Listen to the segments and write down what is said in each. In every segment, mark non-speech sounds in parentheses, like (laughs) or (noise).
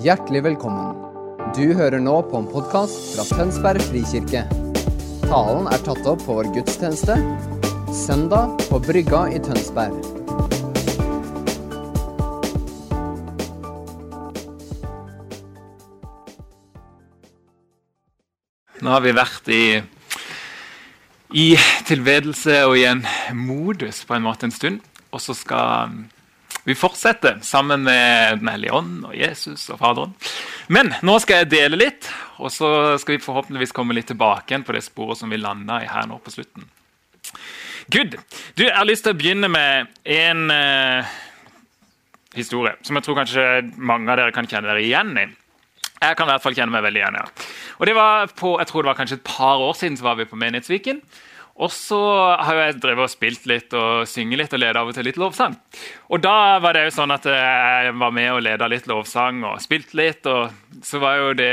Hjertelig velkommen. Du hører nå på en podkast fra Tønsberg frikirke. Talen er tatt opp på vår gudstjeneste søndag på Brygga i Tønsberg. Nå har vi vært i, i tilbedelse og i en modus på en måte en stund. Og så skal vi fortsetter sammen med Den hellige ånd og Jesus og Faderen. Men nå skal jeg dele litt, og så skal vi forhåpentligvis komme litt tilbake igjen på det sporet som vi landa i her nå på slutten. Good. Du, Jeg har lyst til å begynne med en uh, historie som jeg tror kanskje mange av dere kan kjenne dere igjen i. Jeg kan i hvert fall kjenne meg veldig igjen ja. Og det var på, jeg tror det var kanskje et par år siden så var vi på Menighetsviken. Og så har jeg drevet og spilt litt og synge litt og leda av og til litt lovsang. Og da var det jo sånn at jeg var med og leda litt lovsang og spilt litt. Og så var jo det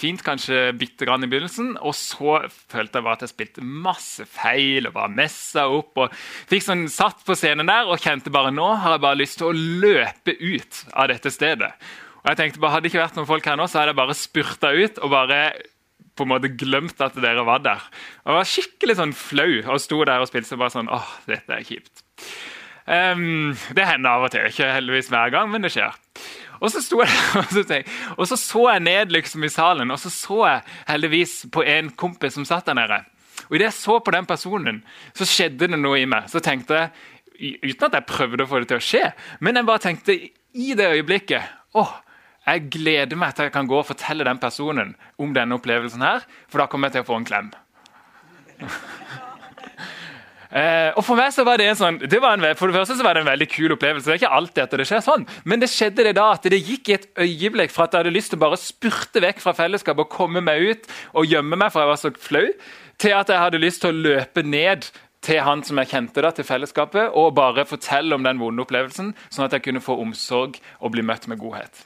fint kanskje bitte grann i begynnelsen. Og så følte jeg bare at jeg spilte masse feil og bare messa opp. Og fikk sånn satt på scenen der og kjente bare nå har jeg bare lyst til å løpe ut av dette stedet. Og jeg tenkte bare, Hadde det ikke vært noen folk her nå, så hadde jeg bare spurta ut og bare på en måte glemt at dere var der. Og var skikkelig sånn flau og sto der og spilte bare sånn åh, dette er kjipt. Um, det hender av og til, ikke heldigvis hver gang, men det skjer. Og så, sto jeg, (laughs) og, så og så, så jeg ned liksom i salen, og så så jeg heldigvis på en kompis som satt der nede. Og Idet jeg så på den personen, så skjedde det noe i meg. Så tenkte jeg, Uten at jeg prøvde å få det til å skje, men jeg bare tenkte i det øyeblikket åh, jeg gleder meg til jeg kan gå og fortelle den personen om denne opplevelsen, her, for da kommer jeg til å få en klem. (laughs) eh, og For meg så var det en sånn, det var en, for det første så var det en veldig kul opplevelse. Det er ikke alltid at det skjer sånn, Men det skjedde det da at det gikk i et øyeblikk fra at jeg hadde lyst til å bare spurte vekk fra fellesskapet og komme meg ut og gjemme meg, for jeg var så flau, til at jeg hadde lyst til å løpe ned til han som jeg kjente da, til fellesskapet, og bare fortelle om den vonde opplevelsen, sånn at jeg kunne få omsorg og bli møtt med godhet.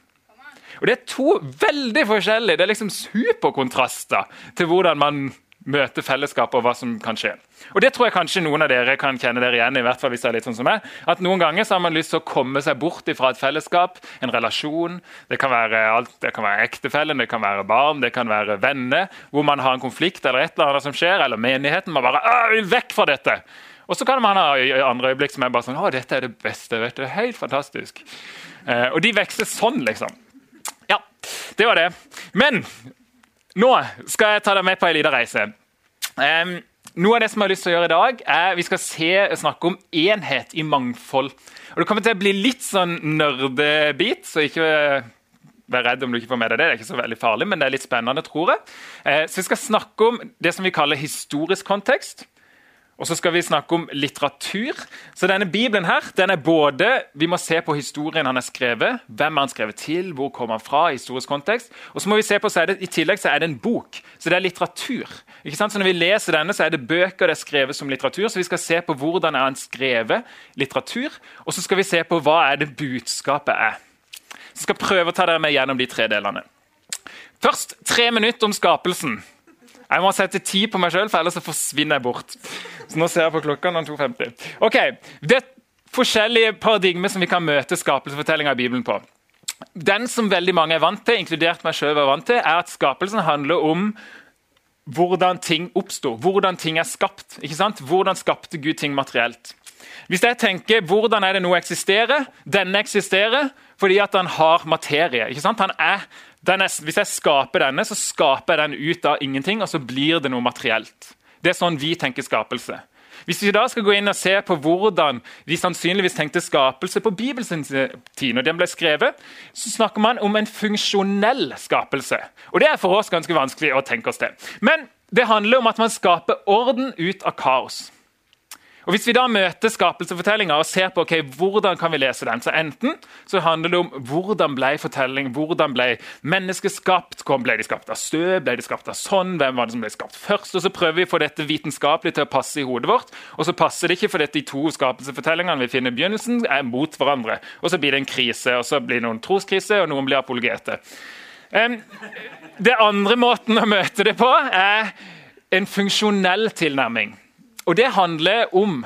Og Det er to veldig forskjellige det er liksom superkontraster til hvordan man møter fellesskapet og hva som kan skje. Og Det tror jeg kanskje noen av dere kan kjenne dere igjen i. hvert fall hvis det er litt sånn som meg, at Noen ganger så har man lyst til å komme seg bort fra et fellesskap, en relasjon. Det kan være alt, det kan være ektefellen, det kan være barn, det kan være venner. Hvor man har en konflikt eller et eller annet som skjer, eller menigheten. Man bare vil vekk fra dette! Og så kan man ha andre øyeblikk som er bare sånn Å, dette er det beste. vet du, Helt fantastisk. Eh, og de vokser sånn, liksom. Det var det. Men nå skal jeg ta deg med på en liten reise. Um, noe av det som jeg har lyst til å gjøre i dag, er vi skal se, snakke om enhet i mangfold. Og Det kommer til å bli litt sånn nerdebit, så ikke vær redd om du ikke får med deg det. Det er ikke så veldig farlig, men det er litt spennende, tror jeg. Eh, så Vi skal snakke om det som vi kaller historisk kontekst. Og så skal vi snakke om litteratur. Så denne Bibelen her, den er både Vi må se på historien han er skrevet. Hvem er han skrevet til? Hvor kommer han fra? i historisk kontekst. Og så må vi se på, så er det, I tillegg så er det en bok. Så det er litteratur. Ikke sant? Så Når vi leser denne, så er det bøker det er skrevet som litteratur. Så vi skal se på hvordan er han skrevet litteratur. Og så skal vi se på hva er det budskapet er. Så jeg skal prøve å ta dere med gjennom de tre delene. Først tre minutter om skapelsen. Jeg må sette tid på meg sjøl, for ellers så forsvinner jeg bort. Så nå ser jeg på klokka. nå 2.50. Ok, Det er forskjellige paradigmer som vi kan møte skapelsesfortellinga i Bibelen på. Den som veldig mange er vant til, inkludert meg selv, er vant til, er at skapelsen handler om hvordan ting oppsto, hvordan ting er skapt. ikke sant? Hvordan skapte Gud ting materielt? Hvis jeg tenker hvordan er det noe eksisterer Denne eksisterer fordi at han har materie. ikke sant? Han er er, hvis jeg skaper denne, så skaper jeg den ut av ingenting, og så blir det noe materielt. Det er sånn vi tenker skapelse. Hvis vi da skal gå inn og se på hvordan vi sannsynligvis tenkte skapelse på Bibelens tid, når den ble skrevet, så snakker man om en funksjonell skapelse. Og Det er for oss ganske vanskelig å tenke oss til. Men det handler om at man skaper orden ut av kaos. Og Hvis vi da møter skapelsesfortellinga og ser på okay, hvordan kan vi lese den, så enten så handler det om hvordan ble fortelling, hvordan ble mennesket skapt, hvordan ble de skapt av støv, ble de skapt av sånn, hvem var det som ble skapt først? og Så prøver vi å få dette vitenskapelig til å passe i hodet vårt, og så passer det ikke fordi de to skapelsesfortellingene vi finner i begynnelsen, er mot hverandre. Og Så blir det en krise, og så blir det noen troskrise, og noen blir apologete. Um, det andre måten å møte det på er en funksjonell tilnærming. Og Det handler om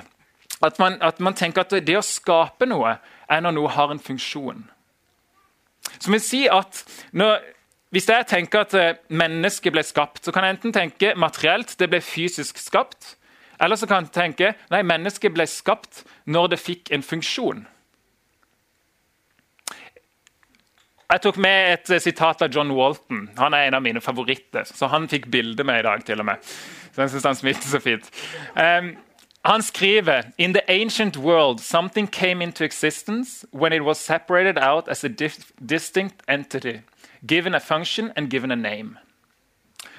at man, at man, tenker at det å skape noe er når noe har en funksjon. Som vil si at når, Hvis jeg tenker at eh, mennesket ble skapt, så kan jeg enten tenke materielt, det ble fysisk skapt. Eller så kan jeg tenke nei, mennesket ble skapt når det fikk en funksjon. Jeg tok med et eh, sitat av John Walton. Han er en av mine favoritter. Så han fikk bilde med i dag, til og med. Så jeg syns han smilte så fint. Um, han skriver In the ancient world, something came into existence when it was separated out as a distinct entity, given a function and given a name.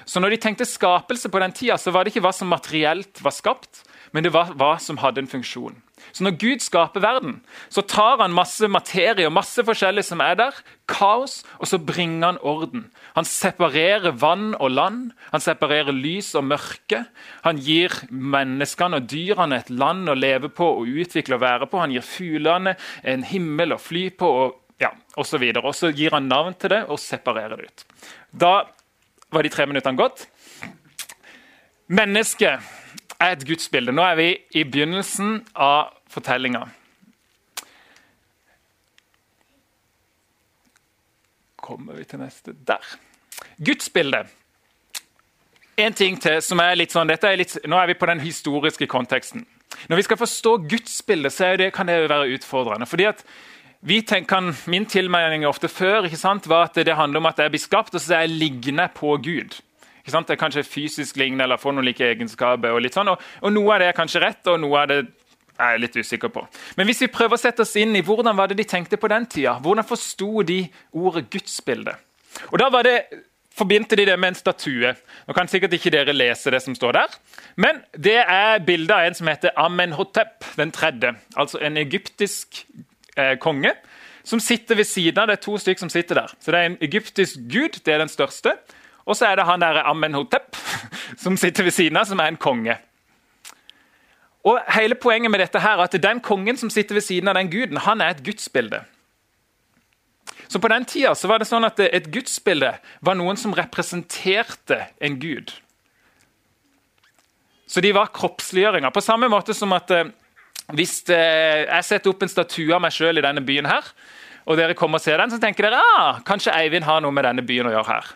Så når de tenkte skapelse på den tida, så var det ikke hva som materielt var skapt, men det var hva som hadde en funksjon. Så når Gud skaper verden, så tar han masse materie og masse forskjellig som er der, kaos, og så bringer han orden. Han separerer vann og land, han separerer lys og mørke. Han gir menneskene og dyrene et land å leve på og utvikle og være på. Han gir fuglene en himmel å fly på og ja, osv. Og, og så gir han navn til det og separerer det ut. Da var de tre minuttene gått. Mennesket er et gudsbilde. Nå er vi i begynnelsen av fortellinga. Kommer vi til neste Der. Gudsbildet. En ting til som er litt sånn, er litt, Nå er vi på den historiske konteksten. Når vi skal forstå gudsbildet, så det, kan det være utfordrende. fordi at vi tenker, Min tilmelding ofte før sant, var at det handler om at jeg blir skapt, og så er jeg liggende på Gud. Ikke sant? Det er kanskje fysisk lignende eller får noen like egenskaper. Og litt sånn, og, og noe av det er kanskje rett, og noe av det er jeg litt usikker på. Men hvis vi prøver å sette oss inn i hvordan var det de tenkte på den tida, hvordan forsto de ordet gudsbilde? Og da var det forbindte de det med en statue. Nå kan sikkert ikke dere lese det som står der, men det er bilde av en som heter Amenhotep den tredje. Altså en egyptisk eh, konge som sitter ved siden av. Det er to stykker som sitter der. Så det er en egyptisk gud, det er den største. Og så er det han der Amenhotep som sitter ved siden av, som er en konge. Og hele Poenget med dette her er at den kongen som sitter ved siden av den guden, han er et gudsbilde. Så På den tida så var det sånn at et gudsbilde var noen som representerte en gud. Så de var kroppsliggjøringer. På samme måte som at eh, hvis eh, jeg setter opp en statue av meg sjøl i denne byen, her, og dere kommer og ser den, så tenker dere ah, kanskje Eivind har noe med denne byen å gjøre her.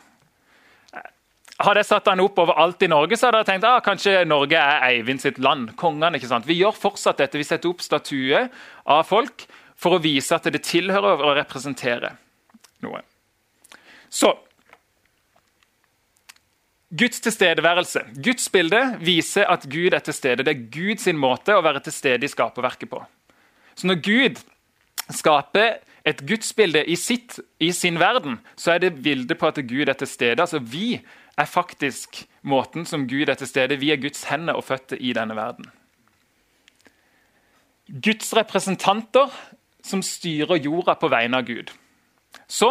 Hadde jeg satt den opp overalt i Norge, så hadde jeg tenkt ah, kanskje Norge er Eivind sitt land. Kongene, ikke sant? Vi gjør fortsatt dette. Vi setter opp statuer av folk for å vise at det tilhører og representerer noe. Så Guds tilstedeværelse. Guds bilde viser at Gud er til stede. Det er Guds måte å være til stede i skaperverket på. Så når Gud skaper et gudsbilde i, sitt, i sin verden, så er det bildet på at Gud er til stede. Altså Vi er faktisk måten som Gud er til stede. Vi er Guds hender og føtter i denne verden. Guds representanter som styrer jorda på vegne av Gud. Så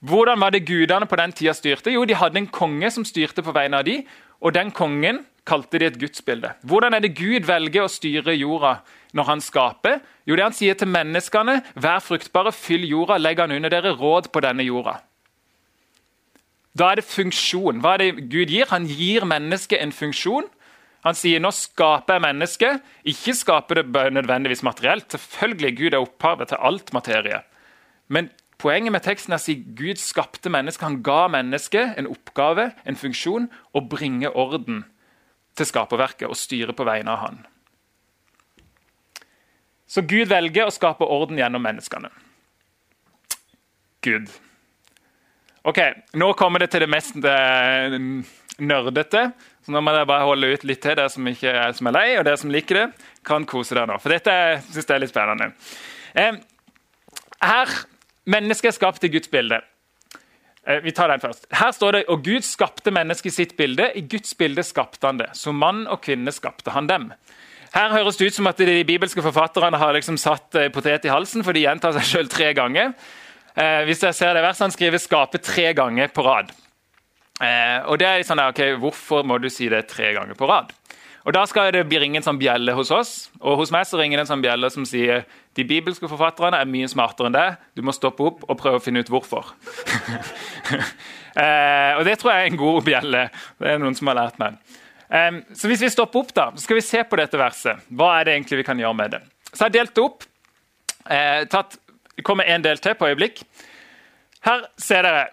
hvordan var det gudene på den tida styrte? Jo, De hadde en konge som styrte på vegne av de, og den kongen kalte de et gudsbilde. Hvordan er det Gud velger å styre jorda når han skaper? Jo, det Han sier til menneskene, vær fruktbare, fyll jorda, legg han under dere råd på denne jorda. Da er det funksjon. Hva er det Gud gir? Han gir mennesket en funksjon. Han sier nå skaper jeg mennesket. Ikke skaper det nødvendigvis materielt. Selvfølgelig Gud er opphavet til alt materie. Men poenget med teksten er å si Gud skapte mennesket. Han ga mennesket en oppgave, en funksjon, å bringe orden til skaperverket og styre på vegne av han. Så Gud velger å skape orden gjennom menneskene. Gud. Ok, Nå kommer det til det mest eh, nerdete. Så nå må dere bare holde ut litt til dere som ikke som er lei, og dere som liker det, kan kose dere nå. For dette synes jeg er litt spennende. Eh, her, Mennesket er skapt i Guds bilde. Eh, vi tar den først. Her står det og Gud skapte mennesket i sitt bilde. I Guds bilde skapte han det. Som mann og kvinne skapte han dem. Her høres det ut som at de bibelske forfatterne har liksom satt potet i halsen, for de gjentar seg sjøl tre ganger. Eh, hvis jeg ser det verset, Han skriver 'skape' tre ganger på rad. Eh, og det er sånn, ok, Hvorfor må du si det tre ganger på rad? Og Da skal det ringe en sånn bjelle hos oss. Og hos meg så ringer det en sånn bjelle som sier de bibelske forfatterne er mye smartere enn deg. Du må stoppe opp og prøve å finne ut hvorfor. (laughs) eh, og Det tror jeg er en god bjelle. Det er noen som har lært meg. Så Hvis vi stopper opp, da, så skal vi se på dette verset. Hva er det egentlig vi kan gjøre med det? Så jeg har delt det opp. Eh, tatt det kommer en del til på øyeblikk. Her ser dere.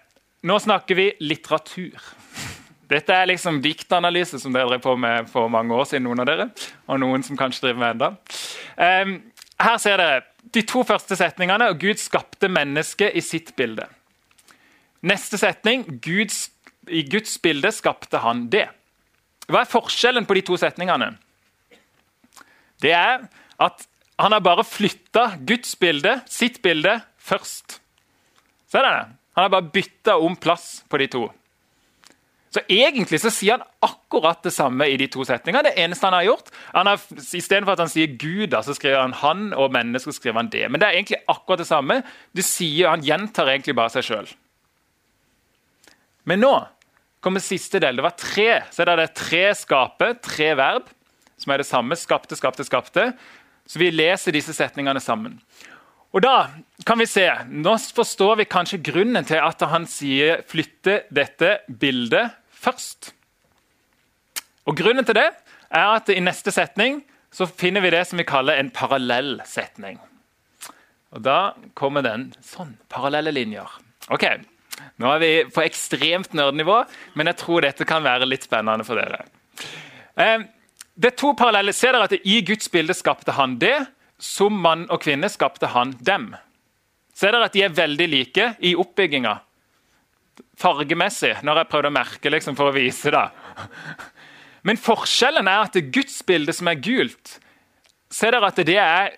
Nå snakker vi litteratur. (laughs) Dette er liksom diktanalyse som dere drev på med for mange år siden. noen av dere, og noen som kanskje driver med enda. Um, her ser dere de to første setningene. og Gud skapte mennesket i sitt bilde. Neste setning. Guds, I Guds bilde skapte han det. Hva er forskjellen på de to setningene? Det er at han har bare flytta Guds bilde, sitt bilde, først. Ser dere det? Han har bare bytta om plass på de to. Så Egentlig så sier han akkurat det samme i de to setningene. Det eneste han har gjort, han har, Istedenfor at han sier Gud, så skriver han han, og mennesker skriver han det. Men det er egentlig akkurat det samme. Du sier, Han gjentar egentlig bare seg sjøl. Men nå kommer siste del. Det var tre. Så er det tre skape, tre verb, som er det samme. Skapte, skapte, skapte. Så vi leser disse setningene sammen. Og da kan vi se, Nå forstår vi kanskje grunnen til at han sier 'flytte dette bildet først'. Og Grunnen til det er at i neste setning så finner vi det som vi kaller en parallell setning. Og Da kommer den sånn. Parallelle linjer. Ok, Nå er vi på ekstremt nerdnivå, men jeg tror dette kan være litt spennende for dere. Eh, det er to parallelle. Se dere at I Guds bilde skapte han det, som mann og kvinne skapte han dem. Ser dere at de er veldig like i oppbygginga? Fargemessig, når jeg prøvde å merke liksom, for å vise det. Men forskjellen er at det gudsbildet som er gult Ser dere at det er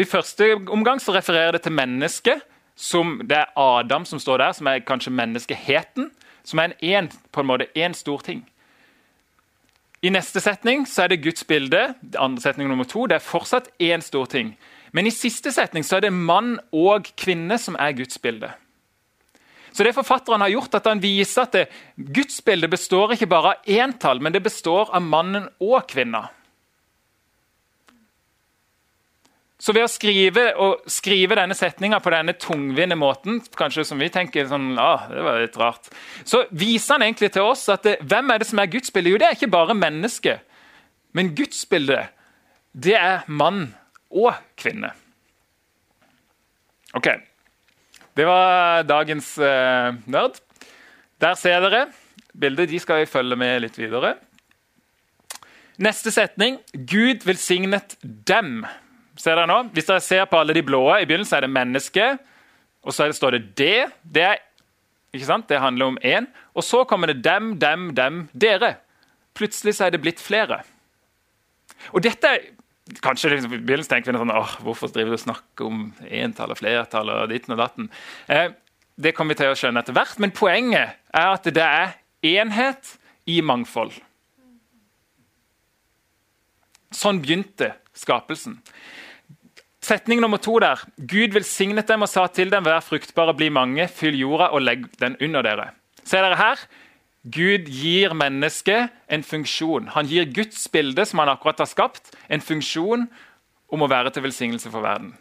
I første omgang så refererer det til mennesket. Som det er Adam som står der, som er kanskje menneskeheten. Som er en, en, på en måte én stor ting. I neste setning så er det Guds bilde. andre setning nummer to, det er fortsatt én stor ting. Men i siste setning så er det mann og kvinne som er Guds bilde. Så det Forfatteren har gjort at han viser at det, Guds bilde består ikke bare av entall, men det består av mannen og kvinna. Så ved å skrive, skrive denne setninga på denne tungvinte måten, kanskje som vi tenker sånn, ah, det var litt rart, så viser han egentlig til oss at det, hvem er det som er gudsbildet? Jo, det er ikke bare mennesket. Men gudsbildet, det er mann og kvinne. OK. Det var dagens uh, nerd. Der ser dere bildet. De skal vi følge med litt videre. Neste setning. Gud velsignet dem. Ser dere nå? Hvis dere ser på alle de blå, i begynnelsen er det menneske. Og så står det det. Det, er, ikke sant? det handler om én. Og så kommer det dem, dem, dem, dere. Plutselig så er det blitt flere. Og dette Kanskje liksom, i begynnelsen tenker vi sånn, åh, hvorfor driver du og snakker om entall og flertall og ditten og datten. Eh, det kommer vi til å skjønne etter hvert, men poenget er at det er enhet i mangfold. Sånn begynte skapelsen. Setning nummer to der. Gud velsignet dem og sa til dem, vær fruktbare, bli mange, fyll jorda og legg den under dere. Ser dere her? Gud gir mennesket en funksjon. Han gir Guds bilde, som han akkurat har skapt, en funksjon om å være til velsignelse for verden.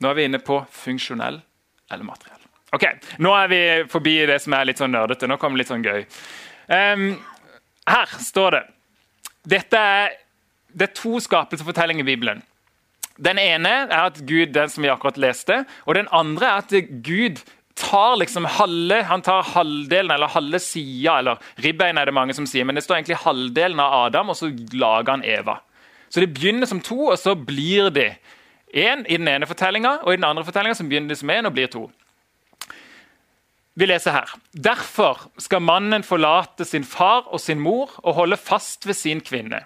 Nå er vi inne på funksjonell eller materiell. Ok, Nå er vi forbi det som er litt sånn nerdete. Nå kommer det litt sånn gøy. Um, her står det Dette er, det er to skapelsesfortellinger i Bibelen. Den ene er at Gud, den som vi akkurat leste, og den andre er at Gud tar liksom halve, han tar halvdelen eller halve sida, eller ribbein er det mange som sier, men det står egentlig halvdelen av Adam, og så lager han Eva. Så det begynner som to, og så blir de én i den ene fortellinga, og i den andre fortellinga begynner de som én og blir to. Vi leser her. Derfor skal mannen forlate sin far og sin mor og holde fast ved sin kvinne.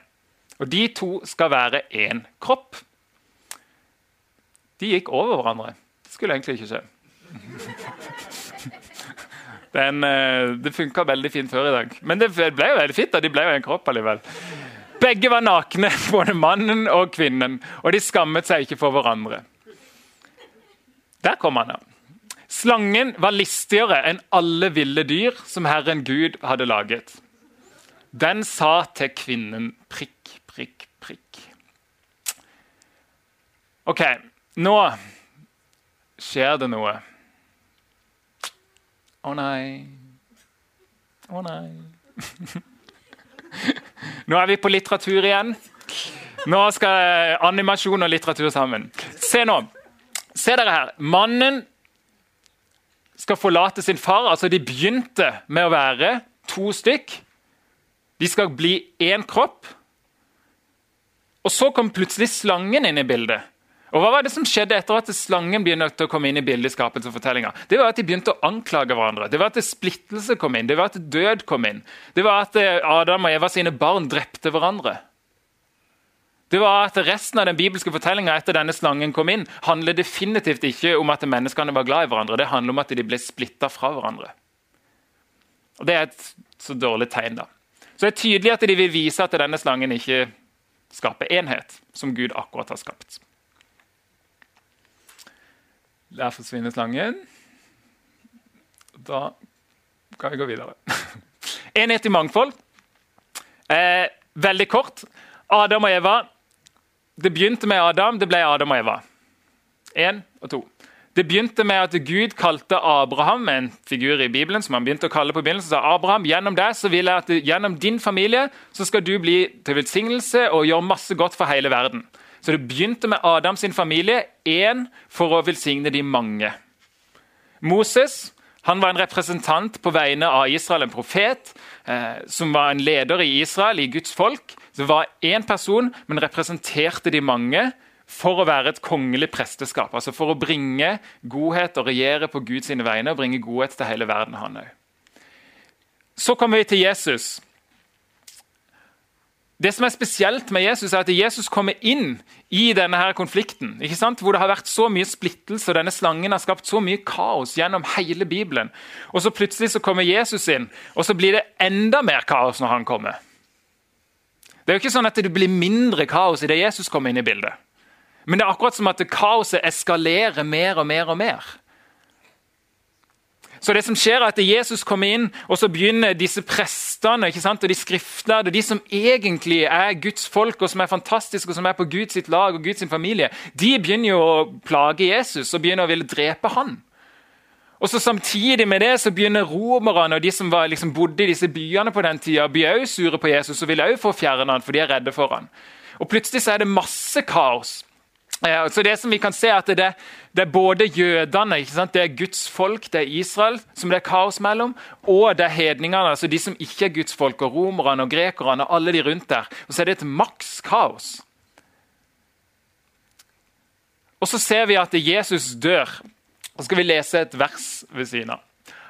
Og De to skal være én kropp. De gikk over hverandre. Det skulle egentlig ikke skje. (laughs) Den, eh, det funka veldig fint før i dag. Men det ble jo veldig fint. da, De ble jo en kropp allikevel. Begge var nakne, (laughs) både mannen og kvinnen, og de skammet seg ikke for hverandre. Der kom han, ja. Slangen var listigere enn alle ville dyr som Herren Gud hadde laget. Den sa til kvinnen prikk, prikk, prikk. OK, nå skjer det noe. Å nei. Å nei. (laughs) Nå er vi på litteratur igjen. Nå skal animasjon og litteratur sammen. Se nå. Se dere her. Mannen skal forlate sin far. Altså, de begynte med å være to stykk. De skal bli én kropp. Og så kom plutselig slangen inn i bildet. Og Hva var det som skjedde etter at slangen begynte å komme inn i bildet? skapelsesfortellinga? Det var at de begynte å anklage hverandre. Det var at splittelse kom inn, det var at død kom inn. Det var at eh, Adam og Eva sine barn drepte hverandre. Det var at Resten av den bibelske fortellinga etter denne slangen kom inn, handler definitivt ikke om at menneskene var glad i hverandre. Det handler om at de ble splitta fra hverandre. Og Det er et så dårlig tegn. da. Så det er tydelig at de vil vise at denne slangen ikke skaper enhet, som Gud akkurat har skapt. Der forsvinner slangen. Da kan vi gå videre. (laughs) Enhet i mangfold. Eh, veldig kort. Adam og Eva. Det begynte med Adam, det ble Adam og Eva. Én og to. Det begynte med at Gud kalte Abraham en figur i Bibelen, som han begynte å kalle på begynnelsen, sa Abraham, gjennom deg så vil jeg at gjennom din familie så skal du bli til velsignelse og gjøre masse godt for hele verden. Så det begynte med Adam sin familie, én for å velsigne de mange. Moses han var en representant på vegne av Israel, en profet, eh, som var en leder i Israel, i Guds folk. Det var én person, men representerte de mange for å være et kongelig presteskap. Altså for å bringe godhet og regjere på Guds vegne og bringe godhet til hele verden. han også. Så kommer vi til Jesus. Det som er spesielt med Jesus, er at Jesus kommer inn i denne her konflikten. ikke sant? Hvor det har vært så mye splittelse, og denne slangen har skapt så mye kaos gjennom hele Bibelen. Og så plutselig så kommer Jesus inn, og så blir det enda mer kaos når han kommer. Det er jo ikke sånn at det blir mindre kaos idet Jesus kommer inn i bildet. Men det er akkurat som at kaoset eskalerer mer og mer og mer. Så det som skjer er at Jesus kommer inn, og så begynner disse prestene ikke sant? og de skriftlærde, de som egentlig er Guds folk, og som er fantastiske og som er på Guds lag og Guds familie, de begynner jo å plage Jesus og begynner å ville drepe han. Og så Samtidig med det så begynner romerne og de som var, liksom, bodde i disse byene på den tida, blir også sure på Jesus og vil også få fjerne han, for de er redde for han. Og Plutselig så er det masse kaos. Så det som vi kan se er at det, det er både jødene, det er Guds folk, det er Israel, som det er kaos mellom, og det er hedningene, altså de som ikke er Guds folk, og romerne og grekerne og alle de rundt der. Og Så er det et maks kaos. Og Så ser vi at Jesus dør. Så skal vi lese et vers ved siden av.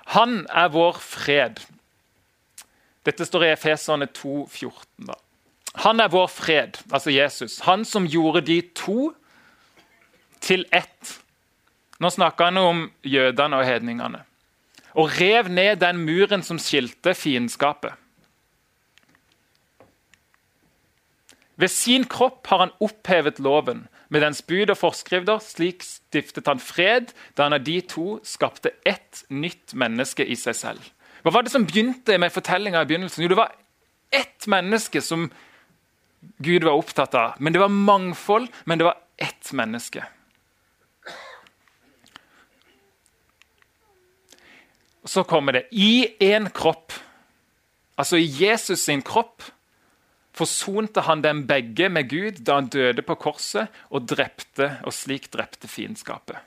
Han er vår fred. Dette står i Efeserne 2, 14. Da. Han er vår fred, altså Jesus. Han som gjorde de to til ett. Nå snakker han om jødene og hedningene. Og rev ned den muren som skilte fiendskapet. Ved sin kropp har han opphevet loven. Med dens bud og forskrifter slik stiftet han fred da han av de to skapte ett nytt menneske i seg selv. Hva var det som begynte med fortellinga i begynnelsen? Jo, det var ett menneske som Gud var opptatt av. Men det var mangfold, men det var ett menneske. Og så kommer det i én kropp, altså i Jesus sin kropp, forsonte han dem begge med Gud da han døde på korset og drepte, og slik drepte fiendskapet.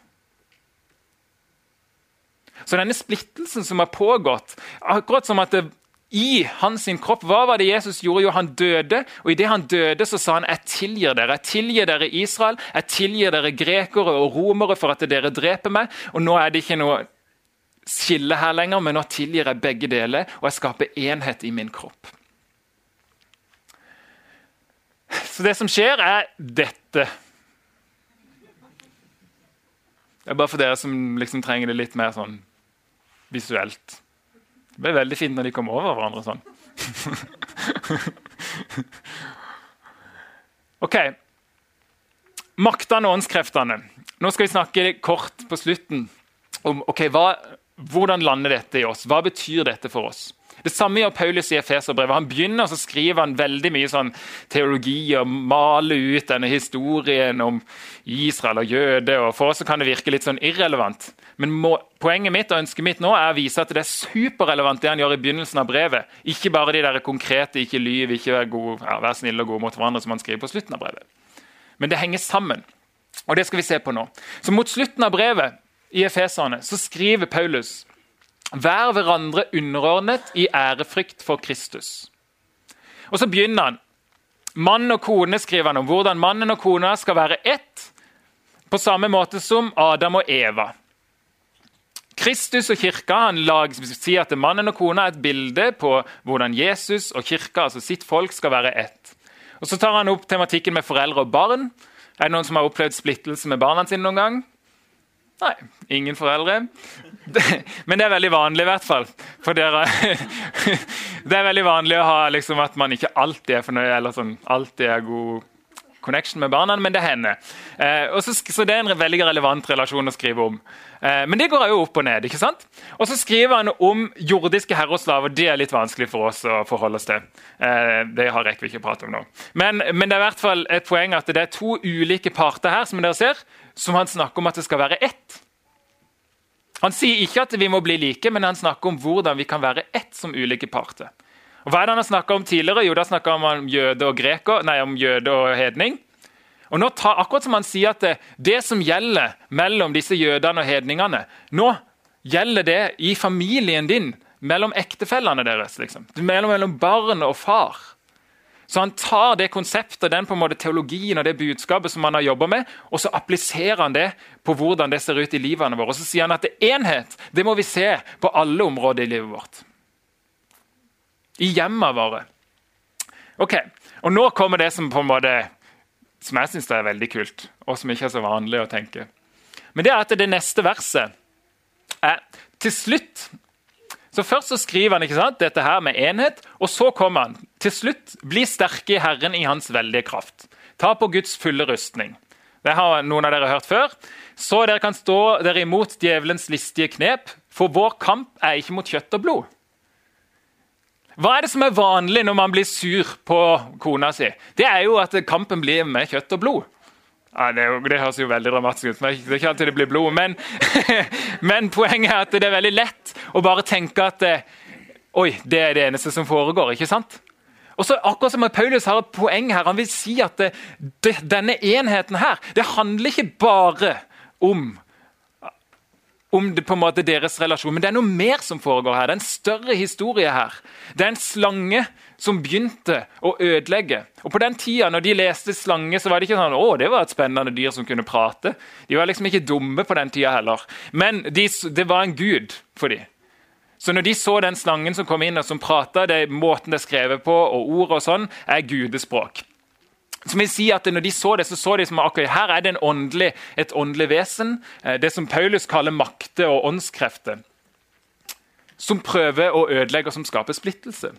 Så denne splittelsen som har pågått, akkurat som at det, i hans kropp Hva var det Jesus gjorde? Jo, han døde, og idet han døde, så sa han jeg tilgir dere. Jeg tilgir dere Israel, jeg tilgir dere grekere og romere for at dere dreper meg. Og nå er det ikke noe skille her lenger, men nå tilgir jeg begge deler, og jeg skaper enhet i min kropp. Så det som skjer, er dette. Det er bare for dere som liksom trenger det litt mer sånn visuelt. Det ble veldig fint når de kom over hverandre sånn. (laughs) ok. Maktene og åndskreftene. Nå skal vi snakke kort på slutten om ok, hva, hvordan lander dette i oss? Hva betyr dette for oss? Det samme gjør Paulus i Efeserbrevet. Han begynner så skriver han veldig mye sånn teologi og maler ut denne historien om Israel og jøde. og For oss kan det virke litt sånn irrelevant. Men må, poenget mitt og ønsket mitt nå er å vise at det er superrelevant det han gjør i begynnelsen av brevet. Ikke bare de der konkrete 'ikke lyv, ikke vær, god, ja, vær snill og god mot hverandre' som han skriver på slutten av brevet. Men det henger sammen. Og det skal vi se på nå. Så Mot slutten av brevet i Efeserne så skriver Paulus Vær hverandre underordnet i ærefrykt for Kristus. Og så begynner han. Mann og kone skriver han om hvordan mannen og kona skal være ett, på samme måte som Adam og Eva. Kristus og kirka han lag, sier at mannen og kona er et bilde på hvordan Jesus og kirka, altså sitt folk, skal være ett. Og Så tar han opp tematikken med foreldre og barn. Er det noen som har opplevd splittelse med barna sine noen gang? Nei, ingen foreldre. Men det er veldig vanlig, i hvert fall. Dere. (laughs) Det er veldig vanlig å ha liksom, at man ikke alltid er fornøyd eller sånn, alltid er god connection med barna, men det hender. Eh, så, så, det er en veldig relevant relasjon å skrive om. Eh, men det går jo opp og ned. ikke sant? Og så skriver han om jordiske herreslaver. Det er litt vanskelig for oss å forholde oss til. Eh, det har rekker vi ikke prate om nå. Men, men, det er i hvert fall et poeng at det er to ulike parter her som dere ser, som han snakker om at det skal være ett. Han sier ikke at vi må bli like, men han snakker om hvordan vi kan være ett som ulike parter. Og Hva er det han har snakka om tidligere? Jo, da snakka han om jøde og greker, nei, om jøde og hedning. Og nå tar, akkurat som han sier at det, det, som gjelder mellom disse jødene og hedningene, nå gjelder det i familien din, mellom ektefellene deres. Liksom. Mellom, mellom barn og far. Så han tar det konseptet, den på en måte teologien og det budskapet som han har jobba med, og så appliserer han det på hvordan det ser ut i livene våre. Og så sier han at det enhet det må vi se på alle områder i livet vårt i hjemmene våre. Ok, og Nå kommer det som på en måte, som jeg syns er veldig kult, og som ikke er så vanlig å tenke. Men det er at det neste verset er til slutt så Først så skriver han ikke sant, dette her med enhet, og så kommer han til slutt. Bli sterke i Herren i Hans veldige kraft. Ta på Guds fulle rustning. Det har noen av dere hørt før. Så dere kan stå dere imot djevelens listige knep, for vår kamp er ikke mot kjøtt og blod hva er det som er vanlig når man blir sur på kona si? Det er jo at kampen blir med kjøtt og blod. Ja, det, det, høres jo veldig dramatisk ut, men det er ikke alltid det blir blod. Men, (laughs) men, poenget er at det er veldig lett å bare tenke at eh, Oi, det er det eneste som foregår. ikke sant? Og så akkurat som Paulus har et poeng her, Han vil si at det, det, denne enheten her, det handler ikke bare om om det, på en måte deres relasjon. Men det er noe mer som foregår her. Det er en større historie her. Det er en slange som begynte å ødelegge. Og På den tida når de leste slange, så var det ikke sånn å, det var et spennende dyr som kunne prate. De var liksom ikke dumme på den tida heller. Men de, det var en gud for dem. Så når de så den slangen som kom inn og som prata, måten det er skrevet på, og ord og sånn, er gudespråk som vil si at Når de så det, så så de som akkurat her er det åndelig, et åndelig vesen. Eh, det som Paulus kaller makter og åndskrefter. Som prøver å ødelegge og som skaper splittelse.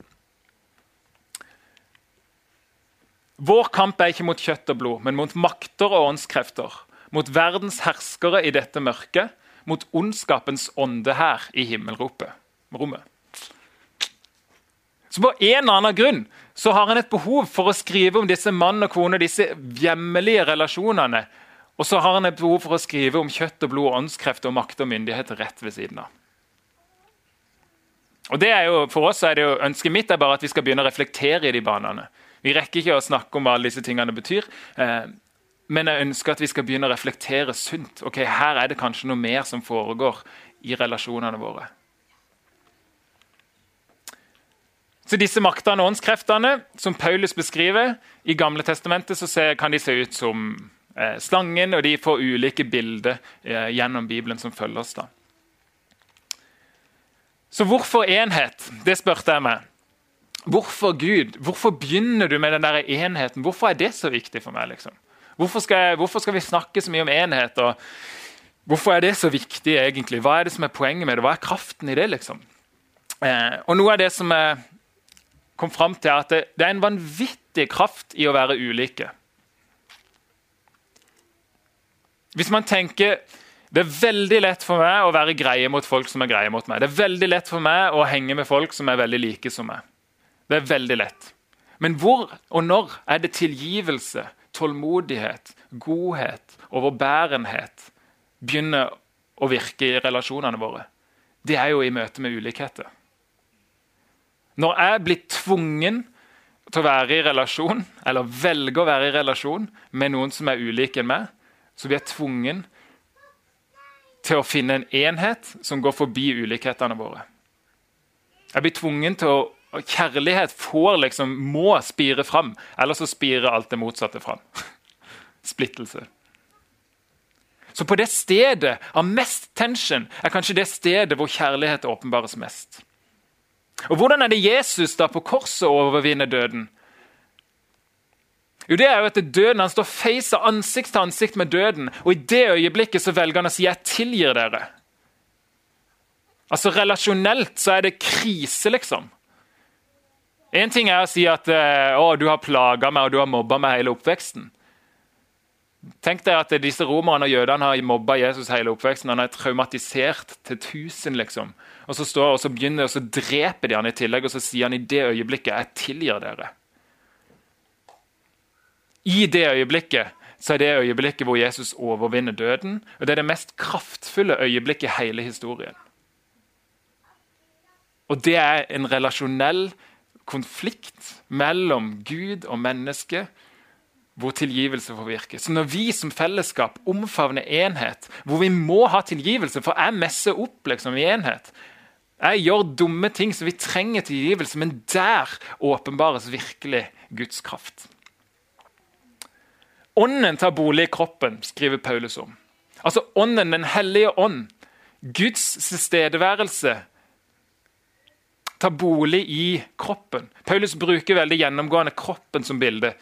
Vår kamp er ikke mot kjøtt og blod, men mot makter og åndskrefter. Mot verdens herskere i dette mørket, mot ondskapens ånde her i himmelropet. Så på en eller annen grunn så har han et behov for å skrive om disse mann og kone, disse hjemmelige relasjonene. Og så har han et behov for å skrive om kjøtt og blod, åndskreft og makt og myndighet rett ved siden av. Og det er jo, For oss er det jo, Ønsket mitt er bare at vi skal begynne å reflektere i de banene. Vi rekker ikke å snakke om hva alle disse tingene betyr. Eh, men jeg ønsker at vi skal begynne å reflektere sunt. Ok, Her er det kanskje noe mer som foregår i relasjonene våre. Så disse maktene og åndskreftene som Paulus beskriver i Gamle testamentet, så kan de se ut som eh, slangen, og de får ulike bilder eh, gjennom Bibelen som følger oss. da. Så hvorfor enhet? Det spurte jeg meg. Hvorfor Gud? Hvorfor begynner du med den der enheten? Hvorfor er det så viktig for meg? liksom? Hvorfor skal, jeg, hvorfor skal vi snakke så mye om enhet? og Hvorfor er det så viktig? egentlig? Hva er det som er poenget med det? Hva er kraften i det? liksom? Eh, og Noe av det som er kom fram til at det, det er en vanvittig kraft i å være ulike. Hvis man tenker det er veldig lett for meg å være greie mot folk som er greie mot meg. Det er veldig lett for meg å henge med folk som er veldig like som meg. Det er veldig lett. Men hvor og når er det tilgivelse, tålmodighet, godhet, overbærenhet begynner å virke i relasjonene våre? Det er jo i møte med ulikheter. Når jeg blir tvungen til å være i relasjon, eller velger å være i relasjon med noen som er ulik enn meg, så blir jeg tvungen til å finne en enhet som går forbi ulikhetene våre. Jeg blir tvungen til å Kjærlighet får liksom, må spire fram, ellers så spirer alt det motsatte fram. (laughs) Splittelse. Så på det stedet av mest tension er kanskje det stedet hvor kjærlighet åpenbares mest. Og Hvordan er det Jesus da på korset overvinner døden? Jo, det er jo at Døden han står face ansikt til ansikt med døden, og i det øyeblikket så velger han å si 'jeg tilgir dere'. Altså Relasjonelt så er det krise, liksom. En ting er å si at å, du har plaga meg og du har mobba meg hele oppveksten. Tenk deg at disse romerne og jødene har mobba Jesus hele oppveksten. Han er traumatisert til tusen. liksom. Og så, står, og så begynner og så dreper de han i tillegg, og så sier han i det øyeblikket 'jeg tilgir dere'. I det øyeblikket så er det øyeblikket hvor Jesus overvinner døden. Og det er det mest kraftfulle øyeblikket i hele historien. Og det er en relasjonell konflikt mellom Gud og menneske hvor tilgivelse får virke. Så når vi som fellesskap omfavner enhet, hvor vi må ha tilgivelse, for jeg messer opp liksom, i enhet Jeg gjør dumme ting, så vi trenger tilgivelse, men der åpenbares virkelig Guds kraft. Ånden tar bolig i kroppen, skriver Paulus om. Altså Ånden, Den hellige ånd, Guds tilstedeværelse, tar bolig i kroppen. Paulus bruker veldig gjennomgående kroppen som bilde.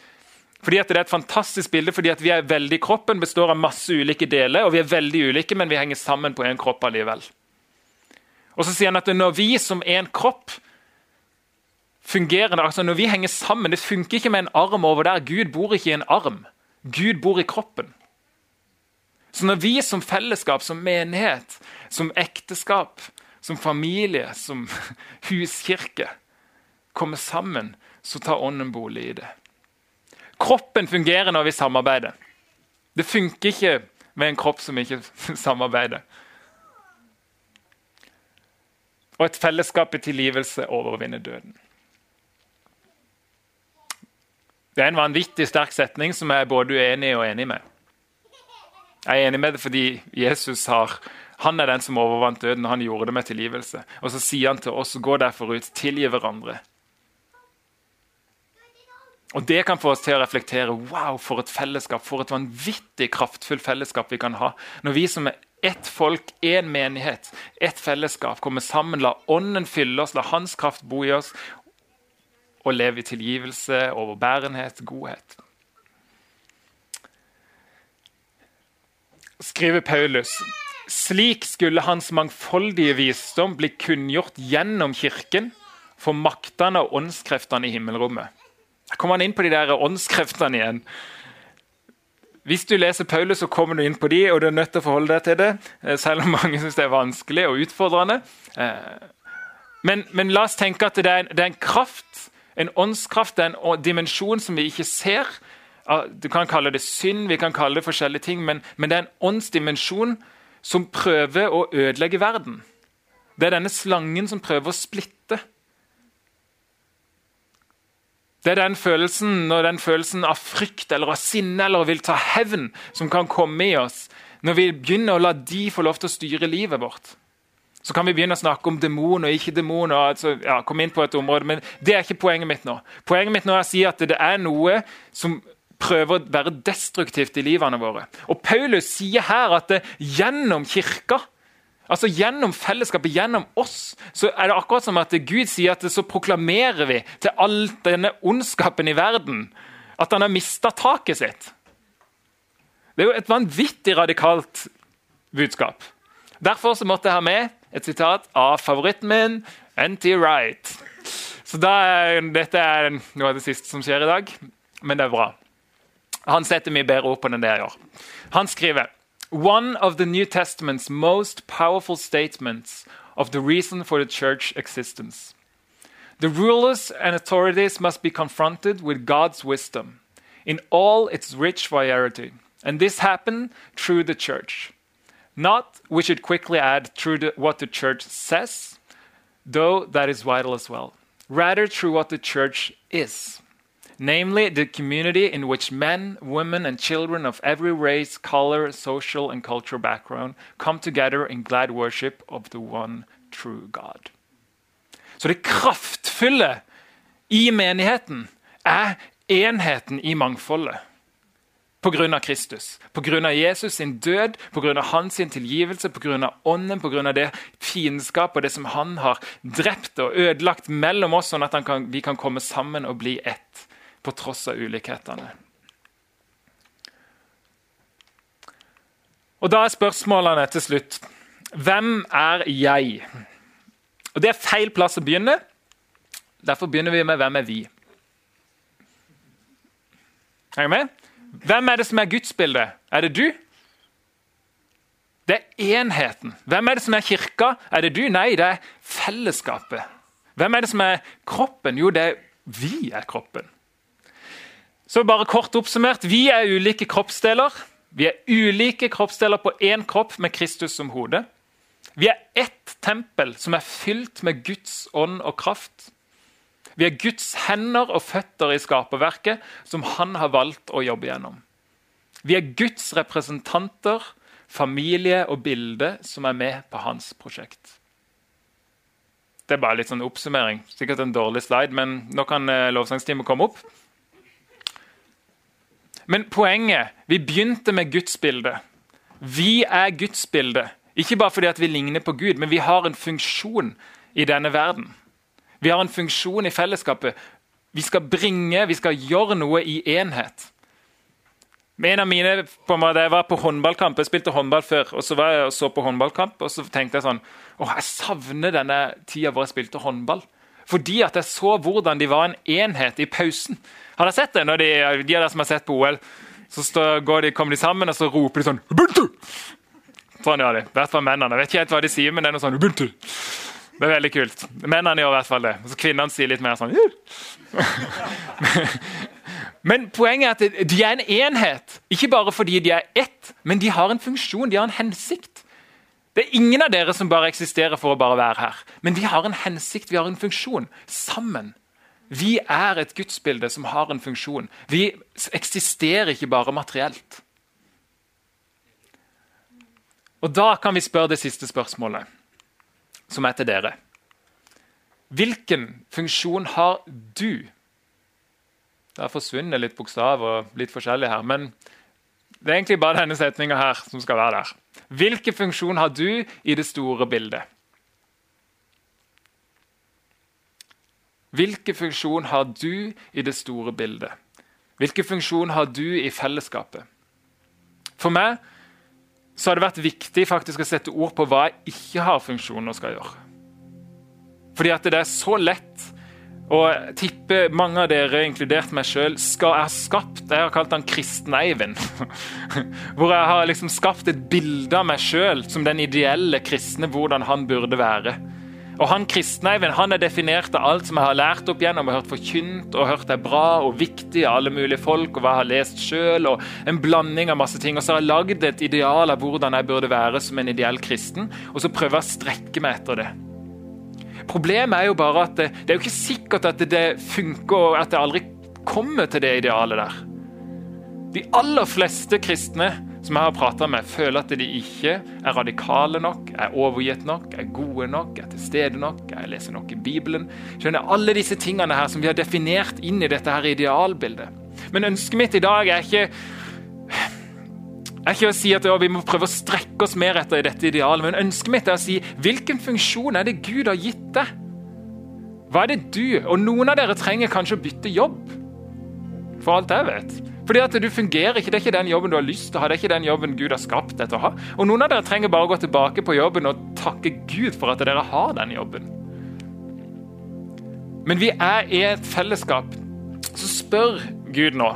Fordi Det er et fantastisk bilde, fordi vi er veldig kroppen består av masse ulike deler. og Vi er veldig ulike, men vi henger sammen på én kropp allikevel. Og så sier han at Når vi som én kropp fungerer, altså når vi henger sammen Det funker ikke med en arm over der. Gud bor ikke i en arm. Gud bor i kroppen. Så når vi som fellesskap, som menighet, som ekteskap, som familie, som (laughs) huskirke kommer sammen, så tar Ånden bolig i det. Kroppen fungerer når vi samarbeider. Det funker ikke med en kropp som ikke (laughs) samarbeider. Og et fellesskap i tilgivelse overvinner døden. Det er en vanvittig sterk setning som jeg er både uenig og enig med. Jeg er enig med det fordi Jesus har, han er den som overvant døden, han gjorde det med tilgivelse. Og så sier han til oss gå derfor ut, tilgi hverandre. Og Det kan få oss til å reflektere wow, for et fellesskap, for et vanvittig kraftfullt fellesskap vi kan ha. Når vi som er ett folk, én menighet, ett fellesskap, kommer sammen, la Ånden fylle oss, la Hans kraft bo i oss, og leve i tilgivelse, overbærenhet, godhet. Skriver Paulus slik skulle hans mangfoldige visdom bli kunngjort gjennom kirken for maktene og åndskreftene i himmelrommet. Da kommer han inn på de der åndskreftene igjen. Hvis du leser Paulus, så kommer du inn på de, og du er nødt til å forholde deg til det. Eh, selv om mange syns det er vanskelig og utfordrende. Eh, men, men, la oss tenke at det er en, det er en kraft en åndskraft er en dimensjon som vi ikke ser. Du kan kalle det synd, vi kan kalle det forskjellige ting, men, men det er en åndsdimensjon som prøver å ødelegge verden. Det er denne slangen som prøver å splitte. Det er den følelsen, den følelsen av frykt eller av sinne eller vil ta hevn som kan komme i oss når vi begynner å la de få lov til å styre livet vårt. Så kan vi begynne å snakke om demon og ikke demon. og altså, ja, komme inn på et område, Men det er ikke poenget mitt nå. Poenget mitt nå er å si at det er noe som prøver å være destruktivt i livene våre. Og Paulus sier her at det, gjennom kirka, altså gjennom fellesskapet, gjennom oss, så er det akkurat som at Gud sier at så proklamerer vi til all denne ondskapen i verden at han har mista taket sitt. Det er jo et vanvittig radikalt budskap. Derfor så måtte jeg ha med et sitat av favoritten min, N.T. Wright. Så er, Dette er noe av det siste som skjer i dag, men det er bra. Han setter mye bedre ord på det enn det jeg gjør. Han skriver One of the New Testament's most powerful statements of the reason for the church existence. The rulers and authorities must be confronted with God's wisdom in all its rich variety. And this happened through the church. Not, we should quickly add, through the, what the church says, though that is vital as well. Rather, through what the church is. Namely the community in which men, women, and children of every race, color, social, and cultural background come together in glad worship of the one true God. Så det kraftfulle i menigheten er enheten i mangfoldet. Pga. Kristus, pga. Jesus sin død, pga. hans sin tilgivelse, pga. ånden, pga. det fiendskap og det som han har drept og ødelagt mellom oss, sånn at kan, vi kan komme sammen og bli ett på tross av ulikhetene. Og Da er spørsmålene til slutt Hvem er jeg? Og Det er feil plass å begynne. Derfor begynner vi med hvem er vi? Henger med? Hvem er det som er gudsbildet? Er det du? Det er enheten. Hvem er det som er kirka? Er det du? Nei, det er fellesskapet. Hvem er det som er kroppen? Jo, det er vi er kroppen. Så bare kort oppsummert, Vi er ulike kroppsdeler. Vi er ulike kroppsdeler på én kropp med Kristus som hode. Vi er ett tempel som er fylt med Guds ånd og kraft. Vi er Guds hender og føtter i skaperverket, som han har valgt å jobbe gjennom. Vi er Guds representanter, familie og bilde som er med på hans prosjekt. Det er bare litt sånn oppsummering. Sikkert en dårlig slide, men nå kan lovsangsteamet komme opp. Men poenget Vi begynte med Guds bilde. Vi er Guds bilde. Ikke bare fordi vi ligner på Gud, men vi har en funksjon i denne verden. Vi har en funksjon i fellesskapet. Vi skal bringe, vi skal gjøre noe i enhet. En av mine, på måte, Jeg var på håndballkamp, jeg spilte håndball før. og Så var jeg og så på håndballkamp, og så tenkte jeg sånn Å, jeg savner denne tida hvor jeg spilte håndball. Fordi at jeg så hvordan de var en enhet i pausen. Har dere sett det? Når de, de av dere som har sett på OL, så står, de, kommer de sammen og så roper de sånn Ubuntu! Sånn gjør de. I hvert fall mennene. Jeg vet ikke helt hva de sier, men det er noe sånn Ubuntu. Det er veldig kult. Mennene gjør i hvert fall det. Og så Kvinnene sier litt mer sånn (laughs) Men poenget er at de er en enhet. Ikke bare fordi de er ett, men de har en funksjon, de har en hensikt. Det er ingen av dere som bare eksisterer for å bare være her. Men vi har en hensikt, vi har en funksjon. Sammen. Vi er et gudsbilde som har en funksjon. Vi eksisterer ikke bare materielt. Og Da kan vi spørre det siste spørsmålet som er til dere. Hvilken funksjon har du? Det har forsvunnet litt bokstav og litt forskjellig her, men det er egentlig bare denne setninga her som skal være der. Hvilken funksjon har du i det store bildet? Hvilken funksjon har du i det store bildet? Hvilken funksjon har du i fellesskapet? For meg så har det vært viktig faktisk å sette ord på hva jeg ikke har funksjoner skal gjøre. Fordi at det er så lett å tipper mange av dere, inkludert meg sjøl, ha skapt Jeg har kalt han Kristen-Eivind. (laughs) Hvor jeg har liksom skapt et bilde av meg sjøl som den ideelle kristne, hvordan han burde være. Og han Kristneiven han er definert av alt som jeg har lært opp gjennom og hørt forkynt og hørt er bra og viktig av alle mulige folk, og hva jeg har lest sjøl, og en blanding av masse ting. Og så har jeg lagd et ideal av hvordan jeg burde være som en ideell kristen, og så prøver jeg å strekke meg etter det. Problemet er jo bare at det, det er jo ikke sikkert at det, funker, og at det aldri kommer til det idealet der. De aller fleste kristne som jeg har prata med, føler at de ikke er radikale nok, er overgitt nok, er gode nok, er til stede nok, er leser nok i Bibelen. Skjønner Alle disse tingene her som vi har definert inn i dette her idealbildet. Men ønsket mitt i dag er ikke er ikke å si at vi må prøve å strekke oss mer etter dette idealet, men ønsket mitt er å si hvilken funksjon er det Gud har gitt deg? Hva er det du Og noen av dere trenger kanskje å bytte jobb, for alt jeg vet. Fordi at du fungerer ikke, Det er ikke den jobben du har lyst til å ha. det er ikke den jobben Gud har skapt deg til å ha. Og Noen av dere trenger bare å gå tilbake på jobben og takke Gud for at dere har den jobben. Men vi er i et fellesskap. Så spør Gud nå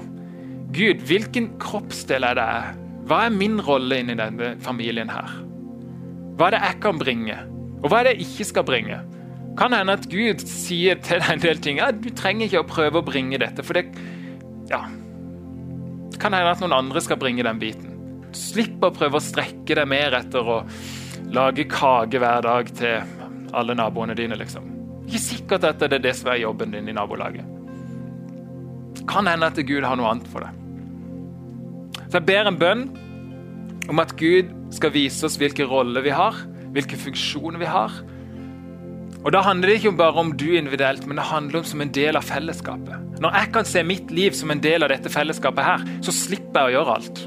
Gud, hvilken kroppsdel er det? Hva er min rolle inni denne familien her? Hva er det jeg kan bringe, og hva er det jeg ikke skal bringe? Kan hende at Gud sier til deg en del ting ja, du trenger ikke å prøve å bringe dette. for det ja, kan hende at noen andre skal bringe den biten. Slipp å prøve å strekke deg mer etter å lage kake hver dag til alle naboene dine. liksom. Ikke sikkert at det er det som er jobben din i nabolaget. Kan hende at Gud har noe annet for det. Så jeg ber en bønn om at Gud skal vise oss hvilke roller vi har, hvilke funksjoner vi har. Og Da handler det ikke bare om du individuelt, men det handler om som en del av fellesskapet. Når jeg kan se mitt liv som en del av dette fellesskapet, her, så slipper jeg å gjøre alt.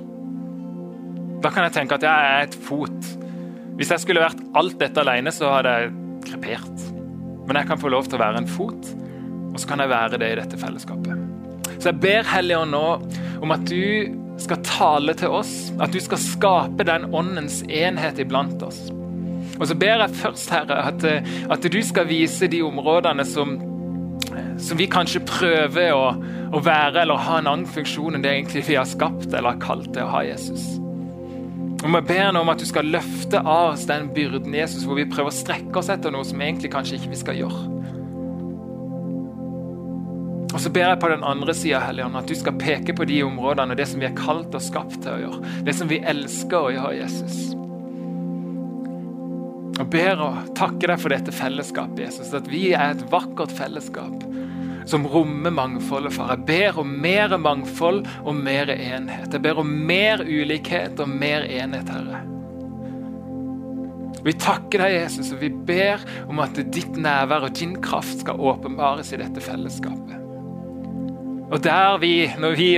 Da kan jeg tenke at jeg er et fot. Hvis jeg skulle vært alt dette alene, så hadde jeg krepert. Men jeg kan få lov til å være en fot, og så kan jeg være det i dette fellesskapet. Så jeg ber Helligånd nå om at du skal tale til oss, at du skal skape den åndens enhet iblant oss. Og så ber jeg først, Herre, at, at du skal vise de områdene som, som vi kanskje prøver å, å, være eller ha en annen funksjon enn det egentlig vi har skapt eller har kalt det å ha Jesus. Og Vi ber nå om at du skal løfte av oss den byrden Jesus, hvor vi prøver å strekke oss etter noe som egentlig kanskje ikke vi skal gjøre. Og så ber jeg på den andre sida at du skal peke på de områdene, og det som vi er kalt og skapt til å gjøre. Det som vi elsker å gjøre, Jesus. Og ber og takker deg for dette fellesskapet, Jesus. At vi er et vakkert fellesskap som rommer mangfoldet, far. Jeg ber om mer mangfold og mer enhet. Jeg ber om mer ulikhet og mer enhet, Herre. Vi takker deg, Jesus, og vi ber om at ditt nærvær og din kraft skal åpenbares i dette fellesskapet. Og der vi, når vi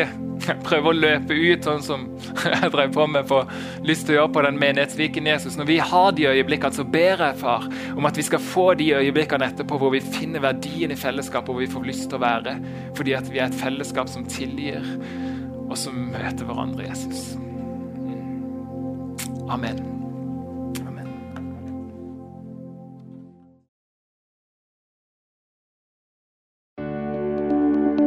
(laughs) prøver å løpe ut, sånn som (laughs) jeg drev på med på lyst til å gjøre på den menighetsviken Jesus, når vi har de øyeblikkene, så ber jeg, far, om at vi skal få de øyeblikkene etterpå hvor vi finner verdien i fellesskapet, hvor vi får lyst til å være, fordi at vi er et fellesskap som tilgir, og som møter hverandre, Jesus. Amen.